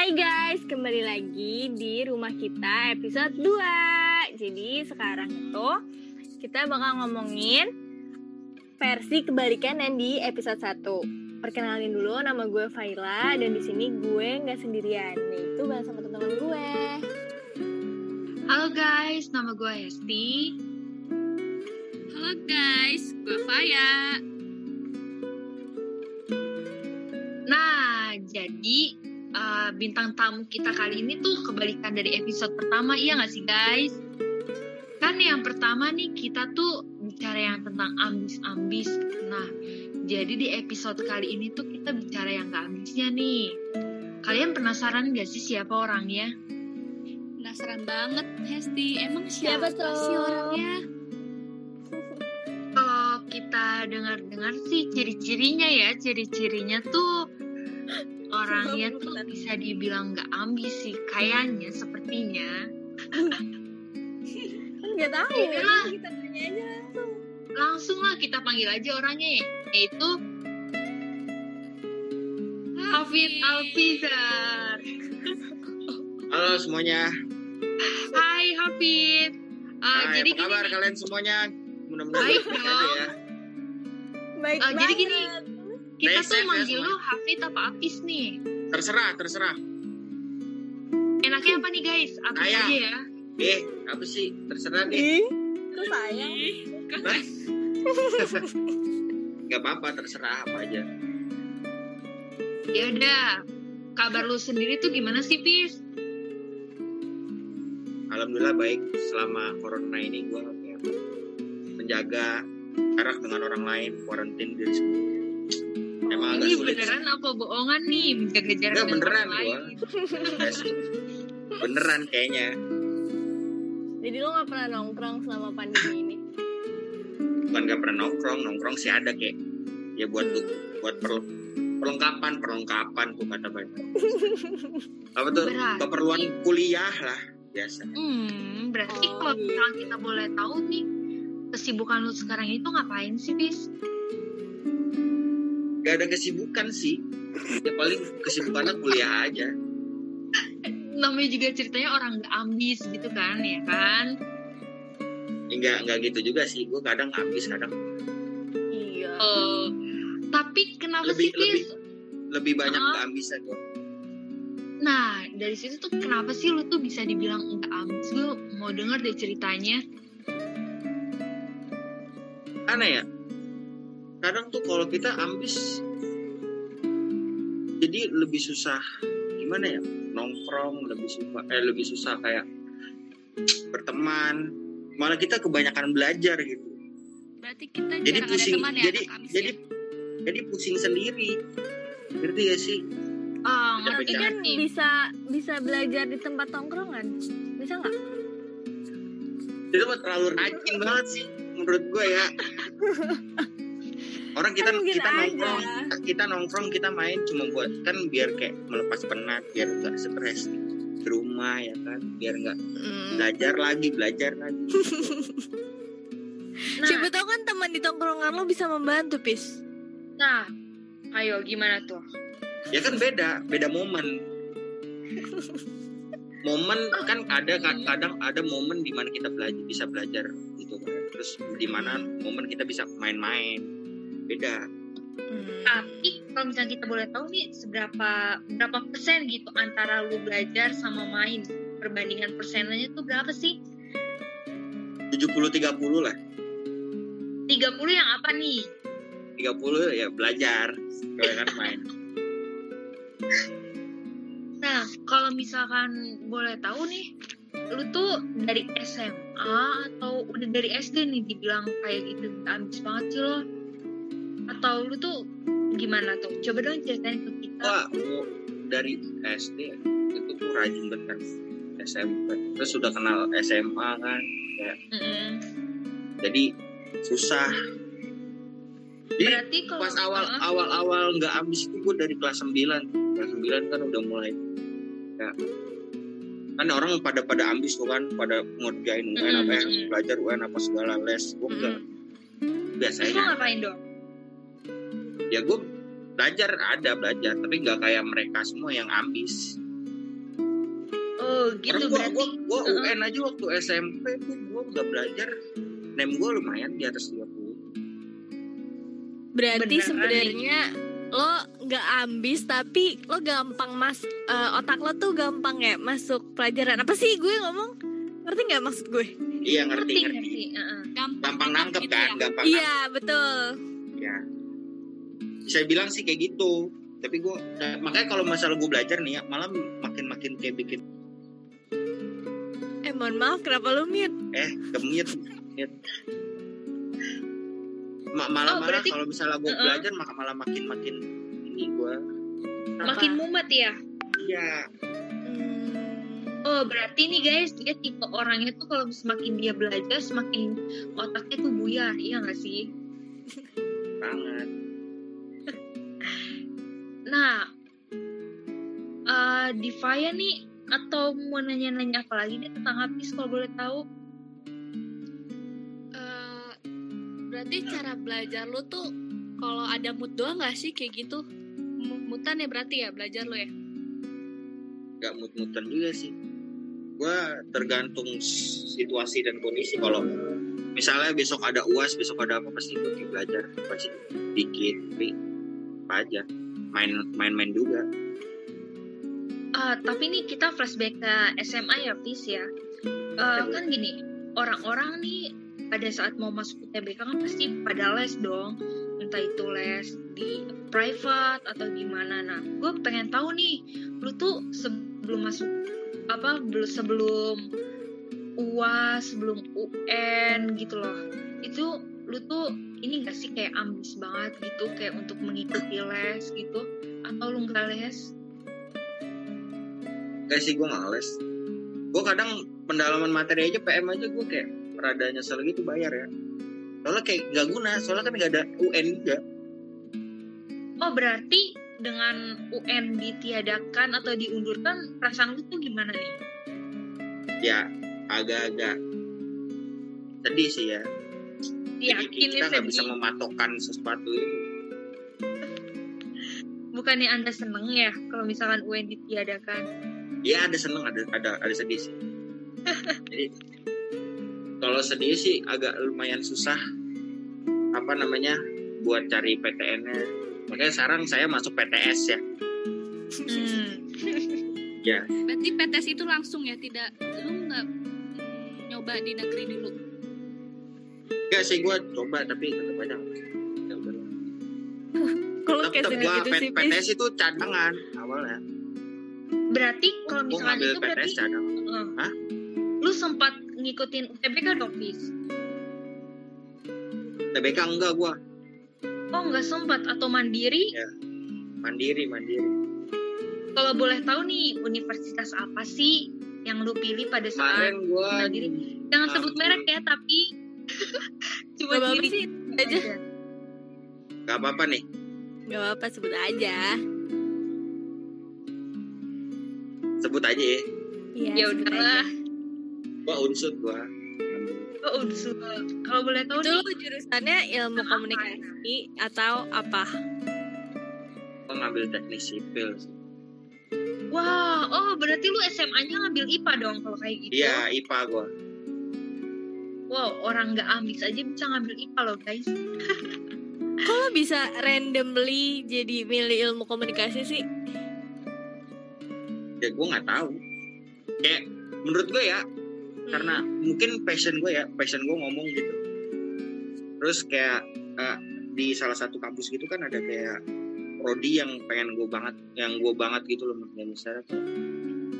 Hai guys, kembali lagi di rumah kita episode 2 Jadi sekarang itu kita bakal ngomongin versi kebalikan yang di episode 1 Perkenalin dulu nama gue Faila dan di sini gue nggak sendirian Itu bareng sama teman-teman gue Halo guys, nama gue Hesti. Halo guys, gue Faya. Uh, bintang tamu kita kali ini tuh kebalikan dari episode pertama, iya gak sih guys? Kan yang pertama nih kita tuh bicara yang tentang ambis-ambis. Nah, jadi di episode kali ini tuh kita bicara yang gak ambisnya nih. Kalian penasaran gak sih siapa orangnya? Penasaran banget, Hesti. Emang Siapa siapa, tuh? sih orangnya? Kalau kita dengar-dengar sih ciri-cirinya ya, ciri-cirinya tuh orangnya tuh bisa dibilang nggak ambis sih, kayaknya sepertinya. Kan nggak tahu Iya. ya, kita tanya aja langsung Langsung lah kita panggil aja orangnya, yaitu Hafid Alfizar. Halo semuanya. Hai Hafid. Uh, Hai, jadi apa kabar gini, kalian semuanya? Mudah-mudahan Baik dong. ya. Baik Ah, jadi banget gini. Kita tuh manggil semua. lu Hafid apa Apis nih? Terserah, terserah. Enaknya apa nih guys? Apis Ayah. aja ya. Eh, apa sih? Terserah deh. Ih, kok sayang Ih, kan? Gak apa-apa, terserah apa aja. Ya udah. Kabar lu sendiri tuh gimana sih, Pis? Alhamdulillah baik selama corona ini gue menjaga jarak dengan orang lain, kuarantin diri sendiri. Emang Ini sulit. beneran apa bohongan nih menjaga jarak Enggak, dengan beneran lain? Sih. Beneran kayaknya. Jadi lo gak pernah nongkrong selama pandemi ini? Bukan gak pernah nongkrong, nongkrong sih ada kayak ya buat tuh buat perlu perlengkapan perlengkapan tuh kata banyak apa tuh Berarti- keperluan kuliah lah biasa Hmm, berarti Oh, kalau misalnya kita boleh tahu nih kesibukan lu sekarang itu ngapain sih, Pis? Gak ada kesibukan sih. Ya paling kesibukannya kuliah aja. Namanya juga ceritanya orang gak ambis gitu kan, ya kan? enggak enggak gitu juga sih. Gue kadang habis kadang Iya. Eh, tapi kenapa lebih sih, lebih lebih banyak nggak ambis aja. Nah, dari situ tuh kenapa sih lu tuh bisa dibilang enggak ambis? Gue mau denger deh ceritanya. aneh ya kadang tuh kalau kita ambis jadi lebih susah. Gimana ya? Nongkrong lebih susah eh lebih susah kayak berteman. Malah kita kebanyakan belajar gitu. Berarti kita jadi pusing ada teman ya, jadi jadi ya? jadi pusing sendiri. Ngerti gak sih? Ah, Kita ngerti kan bisa bisa belajar di tempat tongkrongan. Bisa nggak? itu mah terlalu rajin banget sih menurut gue ya orang kita Kan mungkin kita aja. nongkrong kita nongkrong kita main cuma buat kan biar kayak melepas penat biar nggak stres. Di rumah ya kan? Biar nggak Hmm. belajar lagi belajar lagi. Nah, Siapa tahu kan teman di tongkrongan lo bisa membantu, Pis. Nah, ayo gimana tuh? ya kan beda beda momen. Momen kan ada ka- kadang ada momen di mana kita belajar bisa belajar gitu kan. Terus di mana momen kita bisa main-main beda Hmm. Tapi kalau misalnya kita boleh tahu nih seberapa berapa persen gitu antara lu belajar sama main perbandingan persennya tuh berapa sih? 70-30 lah 30 yang apa nih? 30 ya belajar kan main Nah, kalau misalkan boleh tahu nih, lu tuh dari SMA atau udah dari SD nih dibilang kayak gitu ambis banget sih lo? Atau lu tuh gimana tuh? Coba dong ceritain ke kita. wah dari SD itu tuh rajin banget kan SMP terus sudah kenal SMA kan Mm-mm. jadi susah jadi Berarti kalau pas awal Heeh. awal awal nggak ambis itu gue dari kelas 9 kelas 9 kan udah mulai ya kan orang pada pada ambis tuh kan pada ngerjain UN apa ya Mm-mm. belajar UN apa segala les gue lu biasanya ngapain dong? Ya gue belajar ada belajar tapi nggak kayak mereka semua yang ambis Oh, gitu Karena gua, berarti. gua, gua Heeh. UN aja waktu SMP tuh gua nggak belajar. Nem gua lumayan di atas 30. Berarti sebenarnya lo nggak ambis tapi lo gampang mas eh, otak lo tuh gampang ya masuk pelajaran apa sih gue ngomong ngerti nggak maksud gue Iya ngerti ngerti. ngerti. Heeh. gampang, Gampang nangkep gitu kan, ya. gampang iya betul ya saya bilang sih kayak gitu tapi gue makanya kalau masalah gue belajar nih ya malah makin makin kayak bikin eh mohon maaf kenapa lo mute eh kemit mute. Ma- malah Oh, malah berarti- kalau misalnya gue Uh-uh. belajar maka malah makin makin ini gue Makin mumet ya. ya Hmm, Oh, berarti nih guys, dia tipe orangnya tuh kalau semakin dia belajar, semakin otaknya tuh buyar, iya gak sih? banget Nah, eh Divaya nih, atau mau nanya-nanya apa lagi nih tentang Hafiz kalau boleh tahu? Eh, berarti cara belajar lu tuh kalau ada mood doang gak sih kayak gitu? Mu- Mutan ya berarti ya belajar lu ya? gak mut-mutan juga sih gue tergantung situasi dan kondisi kalau misalnya besok ada uas besok ada apa pasti gue kayak belajar pasti dikit tapi apa aja main main-main juga Ah, tapi nih kita flashback ke SMA ya, Fis ya. Eh, kan gini, orang-orang nih pada saat mau masuk UTBK kan pasti pada les dong. Entah itu les di private atau gimana. Nah, gue pengen tahu nih, lu tuh sebelum masuk apa belum sebelum UAS, sebelum UN gitu loh. Itu lu tuh ini gak sih kayak ambis banget gitu kayak untuk mengikuti les gitu atau lu nggak les? Kayak sih gue males gue kadang pendalaman materi aja PM aja gue kayak rada nyesel gitu bayar ya soalnya kayak gak guna soalnya kan gak ada UN juga Oh berarti dengan UN ditiadakan atau diundurkan perasaan lu tuh gimana nih? ya agak-agak sedih sih ya. Jadi Yakin kita nggak bisa mematokkan sesuatu itu. Bukannya anda seneng ya kalau misalkan UN ditiadakan? ya ada seneng ada ada ada sedih sih. Jadi kalau sedih sih agak lumayan susah apa namanya buat cari PTN-nya makanya sekarang saya masuk PTS ya. Hmm. ya. Berarti PTS itu langsung ya? Tidak lu nggak nyoba di negeri dulu. enggak sih gue coba tapi tetap aja Ya kalau kayak sini gue gitu sih. PTS itu cadangan awalnya Berarti kalau misalkan ngambil itu berarti PTS cadangan Hah? lu sempat ngikutin UTBK dong, Fis? TBK enggak gue Oh nggak sempat atau mandiri? mandiri mandiri Kalau boleh tahu nih universitas apa sih yang lu pilih pada saat kemarin gue mandiri? Jangan sebut merek ya, tapi cuma diri sih aja gak apa-apa nih Gak apa-apa sebut aja sebut aja ya Iya, Ya sebut udahlah. gue unsur gue Oh, unsur. Kalau boleh tahu Itu lo jurusannya ilmu Apa? komunikasi atau apa? gue ngambil teknik sipil sih. Wah, oh berarti lu SMA-nya ngambil IPA dong kalau kayak gitu. iya IPA gue Wow, orang nggak ambis aja bisa ngambil IPA loh guys. Kok lo bisa randomly jadi milih ilmu komunikasi sih? ya gue nggak tahu kayak menurut gue ya Hmm. karena mungkin passion gue ya passion gue ngomong gitu terus kayak eh, di salah satu kampus gitu kan ada kayak prodi yang pengen gue banget yang gue banget gitu loh misalnya kayak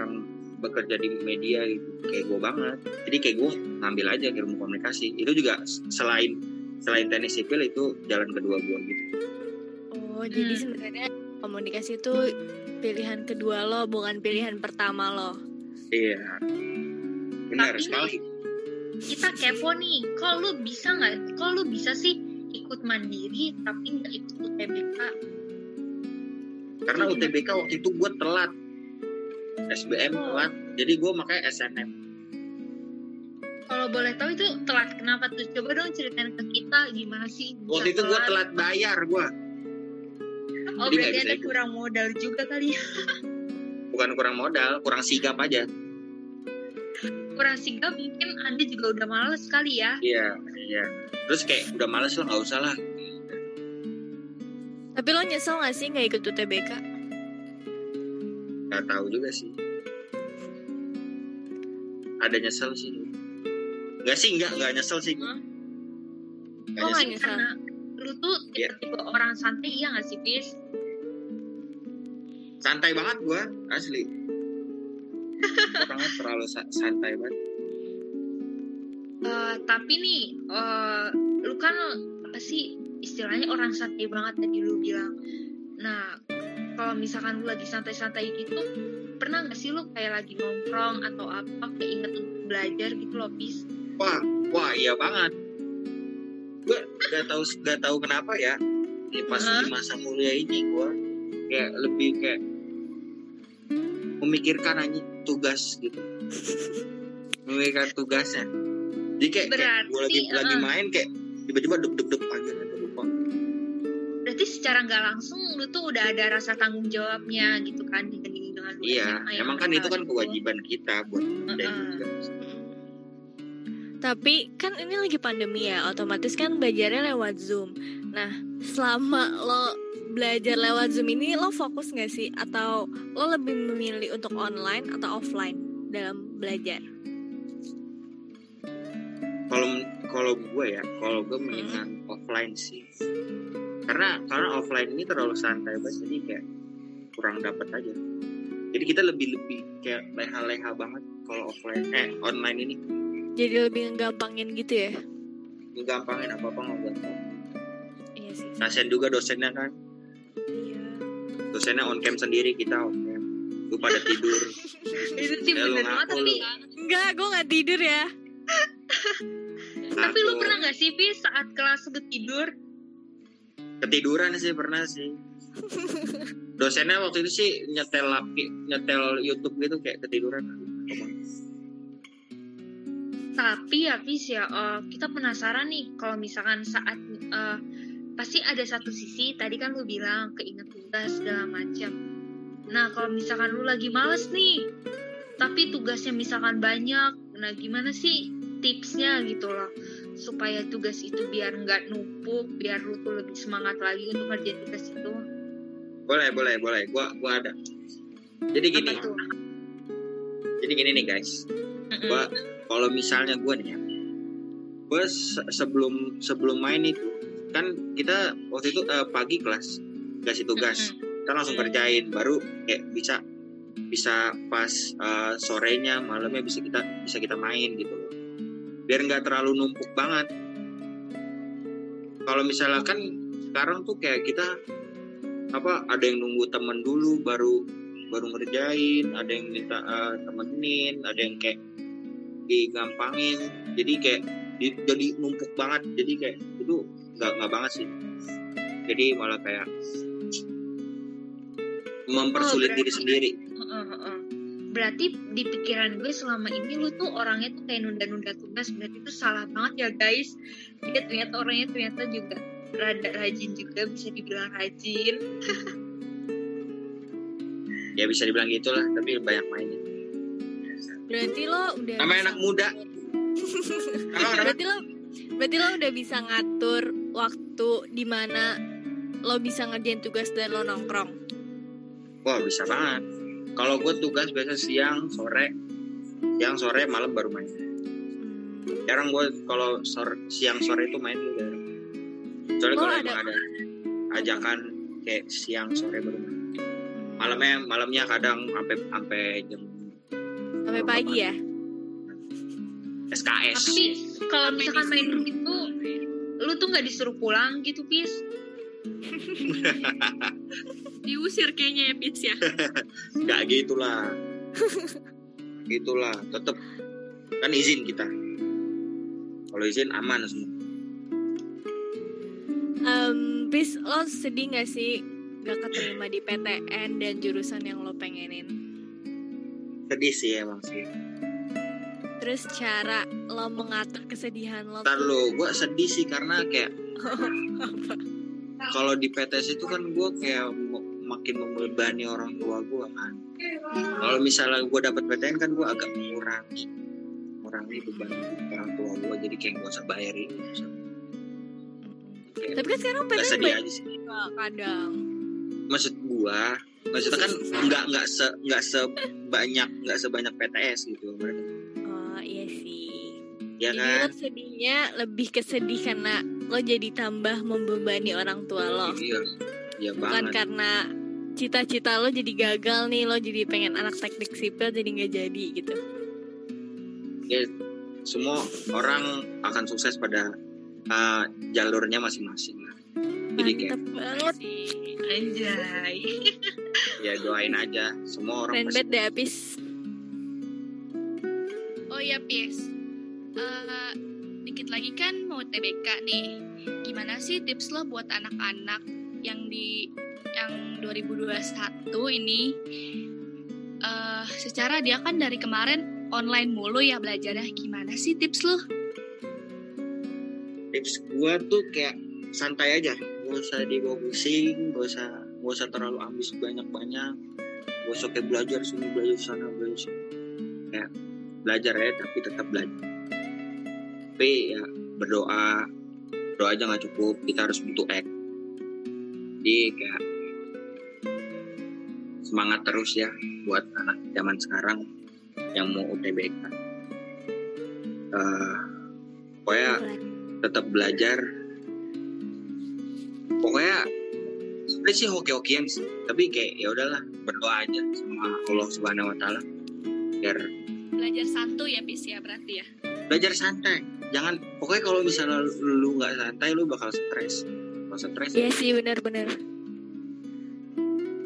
yang bekerja di media gitu kayak gue banget jadi kayak gue ngambil aja ilmu komunikasi itu juga selain selain teknik sipil itu jalan kedua gue gitu Oh, jadi Hmm. sebenarnya komunikasi itu pilihan kedua lo, bukan pilihan pertama lo. iya benar Tapi sekali Kita kepo nih, kalau lu bisa nggak? Kalau lu bisa sih ikut mandiri tapi nggak ikut UTBK. karena UTBK waktu itu gue telat SBM Oh. telat jadi gue makanya SNM Kalau boleh tahu itu telat kenapa tuh? Coba dong ceritain ke kita gimana sih? waktu itu gue telat bayar gue Oh jadi berarti ada ikut. kurang modal juga kali ya. bukan kurang modal kurang sigap aja kurang sigap mungkin anda juga udah males kali ya iya iya terus kayak udah males lah nggak usah lah Tapi lo nyesel gak sih gak ikut UTBK? Nggak tahu juga sih ada nyesel sih nggak sih nggak nggak nyesel sih Hah? Nggak Oh, nggak nyesel. nyesel. karena lu tuh Iya. tipe-tipe orang santai iya gak sih Pis? santai banget gua asli orangnya terlalu sa- santai banget Eh, tapi nih eh, lu kan apa sih istilahnya orang santai banget tadi lu bilang nah kalau misalkan lu lagi santai-santai gitu pernah gak sih lu kayak lagi nongkrong atau apa kayak inget untuk belajar gitu loh Pis? wah wah iya banget gua nggak tahu nggak tahu kenapa ya di pas Hah? di masa mulia ini gua kayak lebih kayak memikirkan aja tugas gitu memikirkan tugasnya jadi kayak, kayak gua lagi Berarti, lagi uh-uh. main kayak tiba-tiba deg deg deg aja berarti secara nggak langsung lu tuh udah ada rasa tanggung jawabnya gitu kan dibanding dengan lu iya SMA emang kan itu kan gitu. kewajiban kita buat dan juga Tapi kan ini lagi pandemi ya, otomatis kan belajarnya lewat Zoom. Nah, selama lo belajar lewat Zoom ini lo fokus gak sih? Atau lo lebih memilih untuk online atau offline dalam belajar? kalau kalau gue ya kalau gue mendingan offline sih karena karena offline ini terlalu santai banget jadi kayak kurang dapat aja jadi kita lebih lebih kayak leha-leha banget kalau offline eh online ini Jadi lebih ngegampangin gitu ya? gampangin apa apa nggak gampang Iya sih. kasian juga dosennya kan Iya. dosennya on cam sendiri kita on cam lu pada tidur itu sih lu bener banget ngaku tapi. Enggak, gue gak tidur ya. tapi lu pernah nggak sih Pis saat kelas lu tidur ketiduran sih pernah sih. Dosennya waktu itu sih nyetel laki nyetel YouTube gitu kayak ketiduran. Tapi ya Fis ya, eh, kita penasaran nih kalau misalkan saat eh, pasti ada satu sisi tadi kan lu bilang keinget tugas segala macam. Nah kalau misalkan lu lagi males nih, tapi tugasnya misalkan banyak, nah gimana sih tipsnya gitu loh supaya tugas itu biar nggak numpuk, biar lu tuh lebih semangat lagi untuk ngerjain tugas itu. boleh boleh boleh. Gua gua ada. Jadi gini. Jadi gini nih guys. Mm-mm. gua kalau misalnya gue nih ya se- sebelum sebelum main itu kan kita waktu itu eh, pagi kelas kasih tugas. Kita langsung Hmm. kerjain. Baru kayak bisa bisa pas eh, sorenya malamnya bisa kita bisa kita main gitu loh biar nggak terlalu numpuk banget. Kalau misalnya kan sekarang tuh kayak kita apa ada yang nunggu temen dulu baru baru ngerjain ada yang minta eh, temenin ada yang kayak digampangin. Jadi kayak di- jadi numpuk banget. Jadi kayak itu nggak nggak banget sih. Jadi malah kayak mempersulit Oh, diri berarti- sendiri. Heeh, heeh. Berarti di pikiran gue selama ini lu tuh orangnya tuh kayak nunda-nunda tugas berarti itu salah banget ya guys. Dia ternyata orangnya ternyata juga rada rajin juga bisa dibilang rajin. ya bisa dibilang gitulah tapi banyak mainin Berarti lo udah Namanya bisa- anak muda. Berarti lo berarti lo udah bisa ngatur waktu di mana lo bisa ngerjain tugas dan lo nongkrong. wah bisa banget kalau gue tugas biasa siang sore. Siang sore malam baru main. Hmm. jarang gue kalau sore, siang sore itu main juga. Soalnya Oh, kalau ada- emang ada ajakan kayak siang sore baru main. Malamnya malamnya kadang sampai sampai jam sampai pagi ya. SKS Tapi kalau misalkan main gitu lu tuh nggak disuruh pulang gitu Pis Diusir kayaknya ya Pits ya. nggak gitulah gitulah tetep kan izin kita kalau izin aman semua Em, Bis, lo sedih gak sih gak keterima di PTN dan jurusan yang lo pengenin? sedih sih emang sih Terus cara lo mengatur kesedihan lo Ntar lo gue sedih sih karena kayak apa? Kalau di PTS itu kan gue kayak makin membebani orang tua gue kan kalau misalnya gue dapat PTN kan gue agak mengurangi ini beban orang tua gue jadi kayak gak usah bayar ini nggak usah. Kayak Tapi kan sekarang PTN banyak aja sih juga kadang. maksud gua maksudnya kan nggak nggak se nggak sebanyak nggak sebanyak PTS gitu berarti Oh iya sih. ya kan lo sedihnya lebih kesedih karena lo jadi tambah membebani orang tua lo. iya ya Bukan banget karena cita-cita lo jadi gagal nih, lo jadi pengen anak teknik sipil jadi nggak jadi gitu. ya semua orang akan sukses pada uh, jalurnya masing-masing jadi kayak Mantep banget. Anjay. ya doain aja semua orang Keren deh Apis. Oh iya, Pis. Eh, dikit lagi kan mau TBK nih. Gimana sih tips lo buat anak-anak yang di yang 2021 ini eh secara dia kan dari kemarin online mulu ya belajarnya. Gimana sih tips lo? tips gua tuh kayak santai aja gak usah dibawa pusing gak usah gak usah terlalu ambis banyak-banyak gak usah kayak belajar sini belajar sana belajar sini kayak belajar ya tapi tetap belajar tapi ya berdoa. Doa aja nggak cukup kita harus butuh act. Jadi kayak semangat terus ya buat anak zaman sekarang yang mau UTBK Eh, pokoknya tetap belajar. Pokoknya sebenarnya sih hoki-hokian sih tapi kayak ya udahlah berdoa aja sama Allah Subhanahu Wa Taala biar Belajar santu ya, Pis ya berarti ya. belajar santai jangan pokoknya kalau misalnya lu- lu nggak santai lu bakal stres kalau stres Iya sih benar-benar.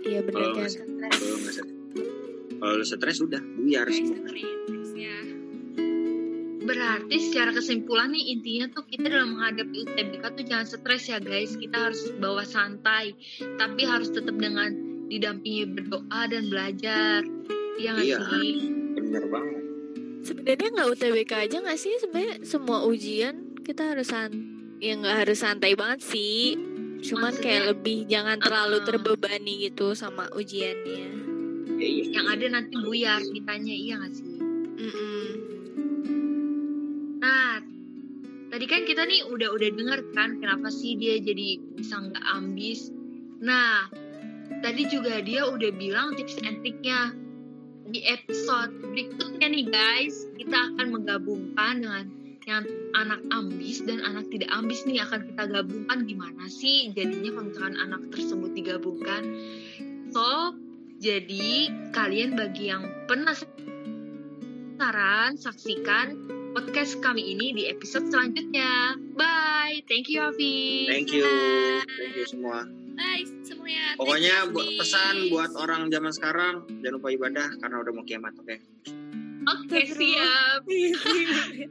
Iya benar Kalau jangan stres. kalau nggak stres kalau lu stres udah buyar Guys, semua tipsnya. Berarti secara kesimpulan nih intinya tuh kita dalam menghadapi UTBK tuh jangan stres ya guys. Kita harus bawa santai, tapi harus tetap dengan didampingi berdoa dan belajar. Iya nggak Iya. sih? bener banget Sebenarnya nggak UTBK aja nggak sih sebenarnya semua ujian kita harus san ya nggak harus santai banget sih. Cuman Maksudnya, kayak lebih jangan terlalu uh-uh. terbebani gitu sama ujiannya. ya, iya. Yang ada nanti buyar kitanya iya nggak sih? Mm-mm. Nah, tadi kan kita nih udah-udah denger kan kenapa sih dia jadi bisa nggak ambis. Nah, tadi juga dia udah bilang tips and triknya di episode berikutnya nih guys. Kita akan menggabungkan dengan yang anak ambis dan anak tidak ambis nih akan kita gabungkan gimana sih jadinya kalau misalkan anak tersebut digabungkan. So, jadi kalian bagi yang penasaran saksikan podcast kami ini di episode selanjutnya. Bye. Thank you, Avi. thank you thank you semua Bye semuanya. Pokoknya Pis. pesan buat orang zaman sekarang jangan lupa ibadah karena udah mau kiamat oke Oke, siap.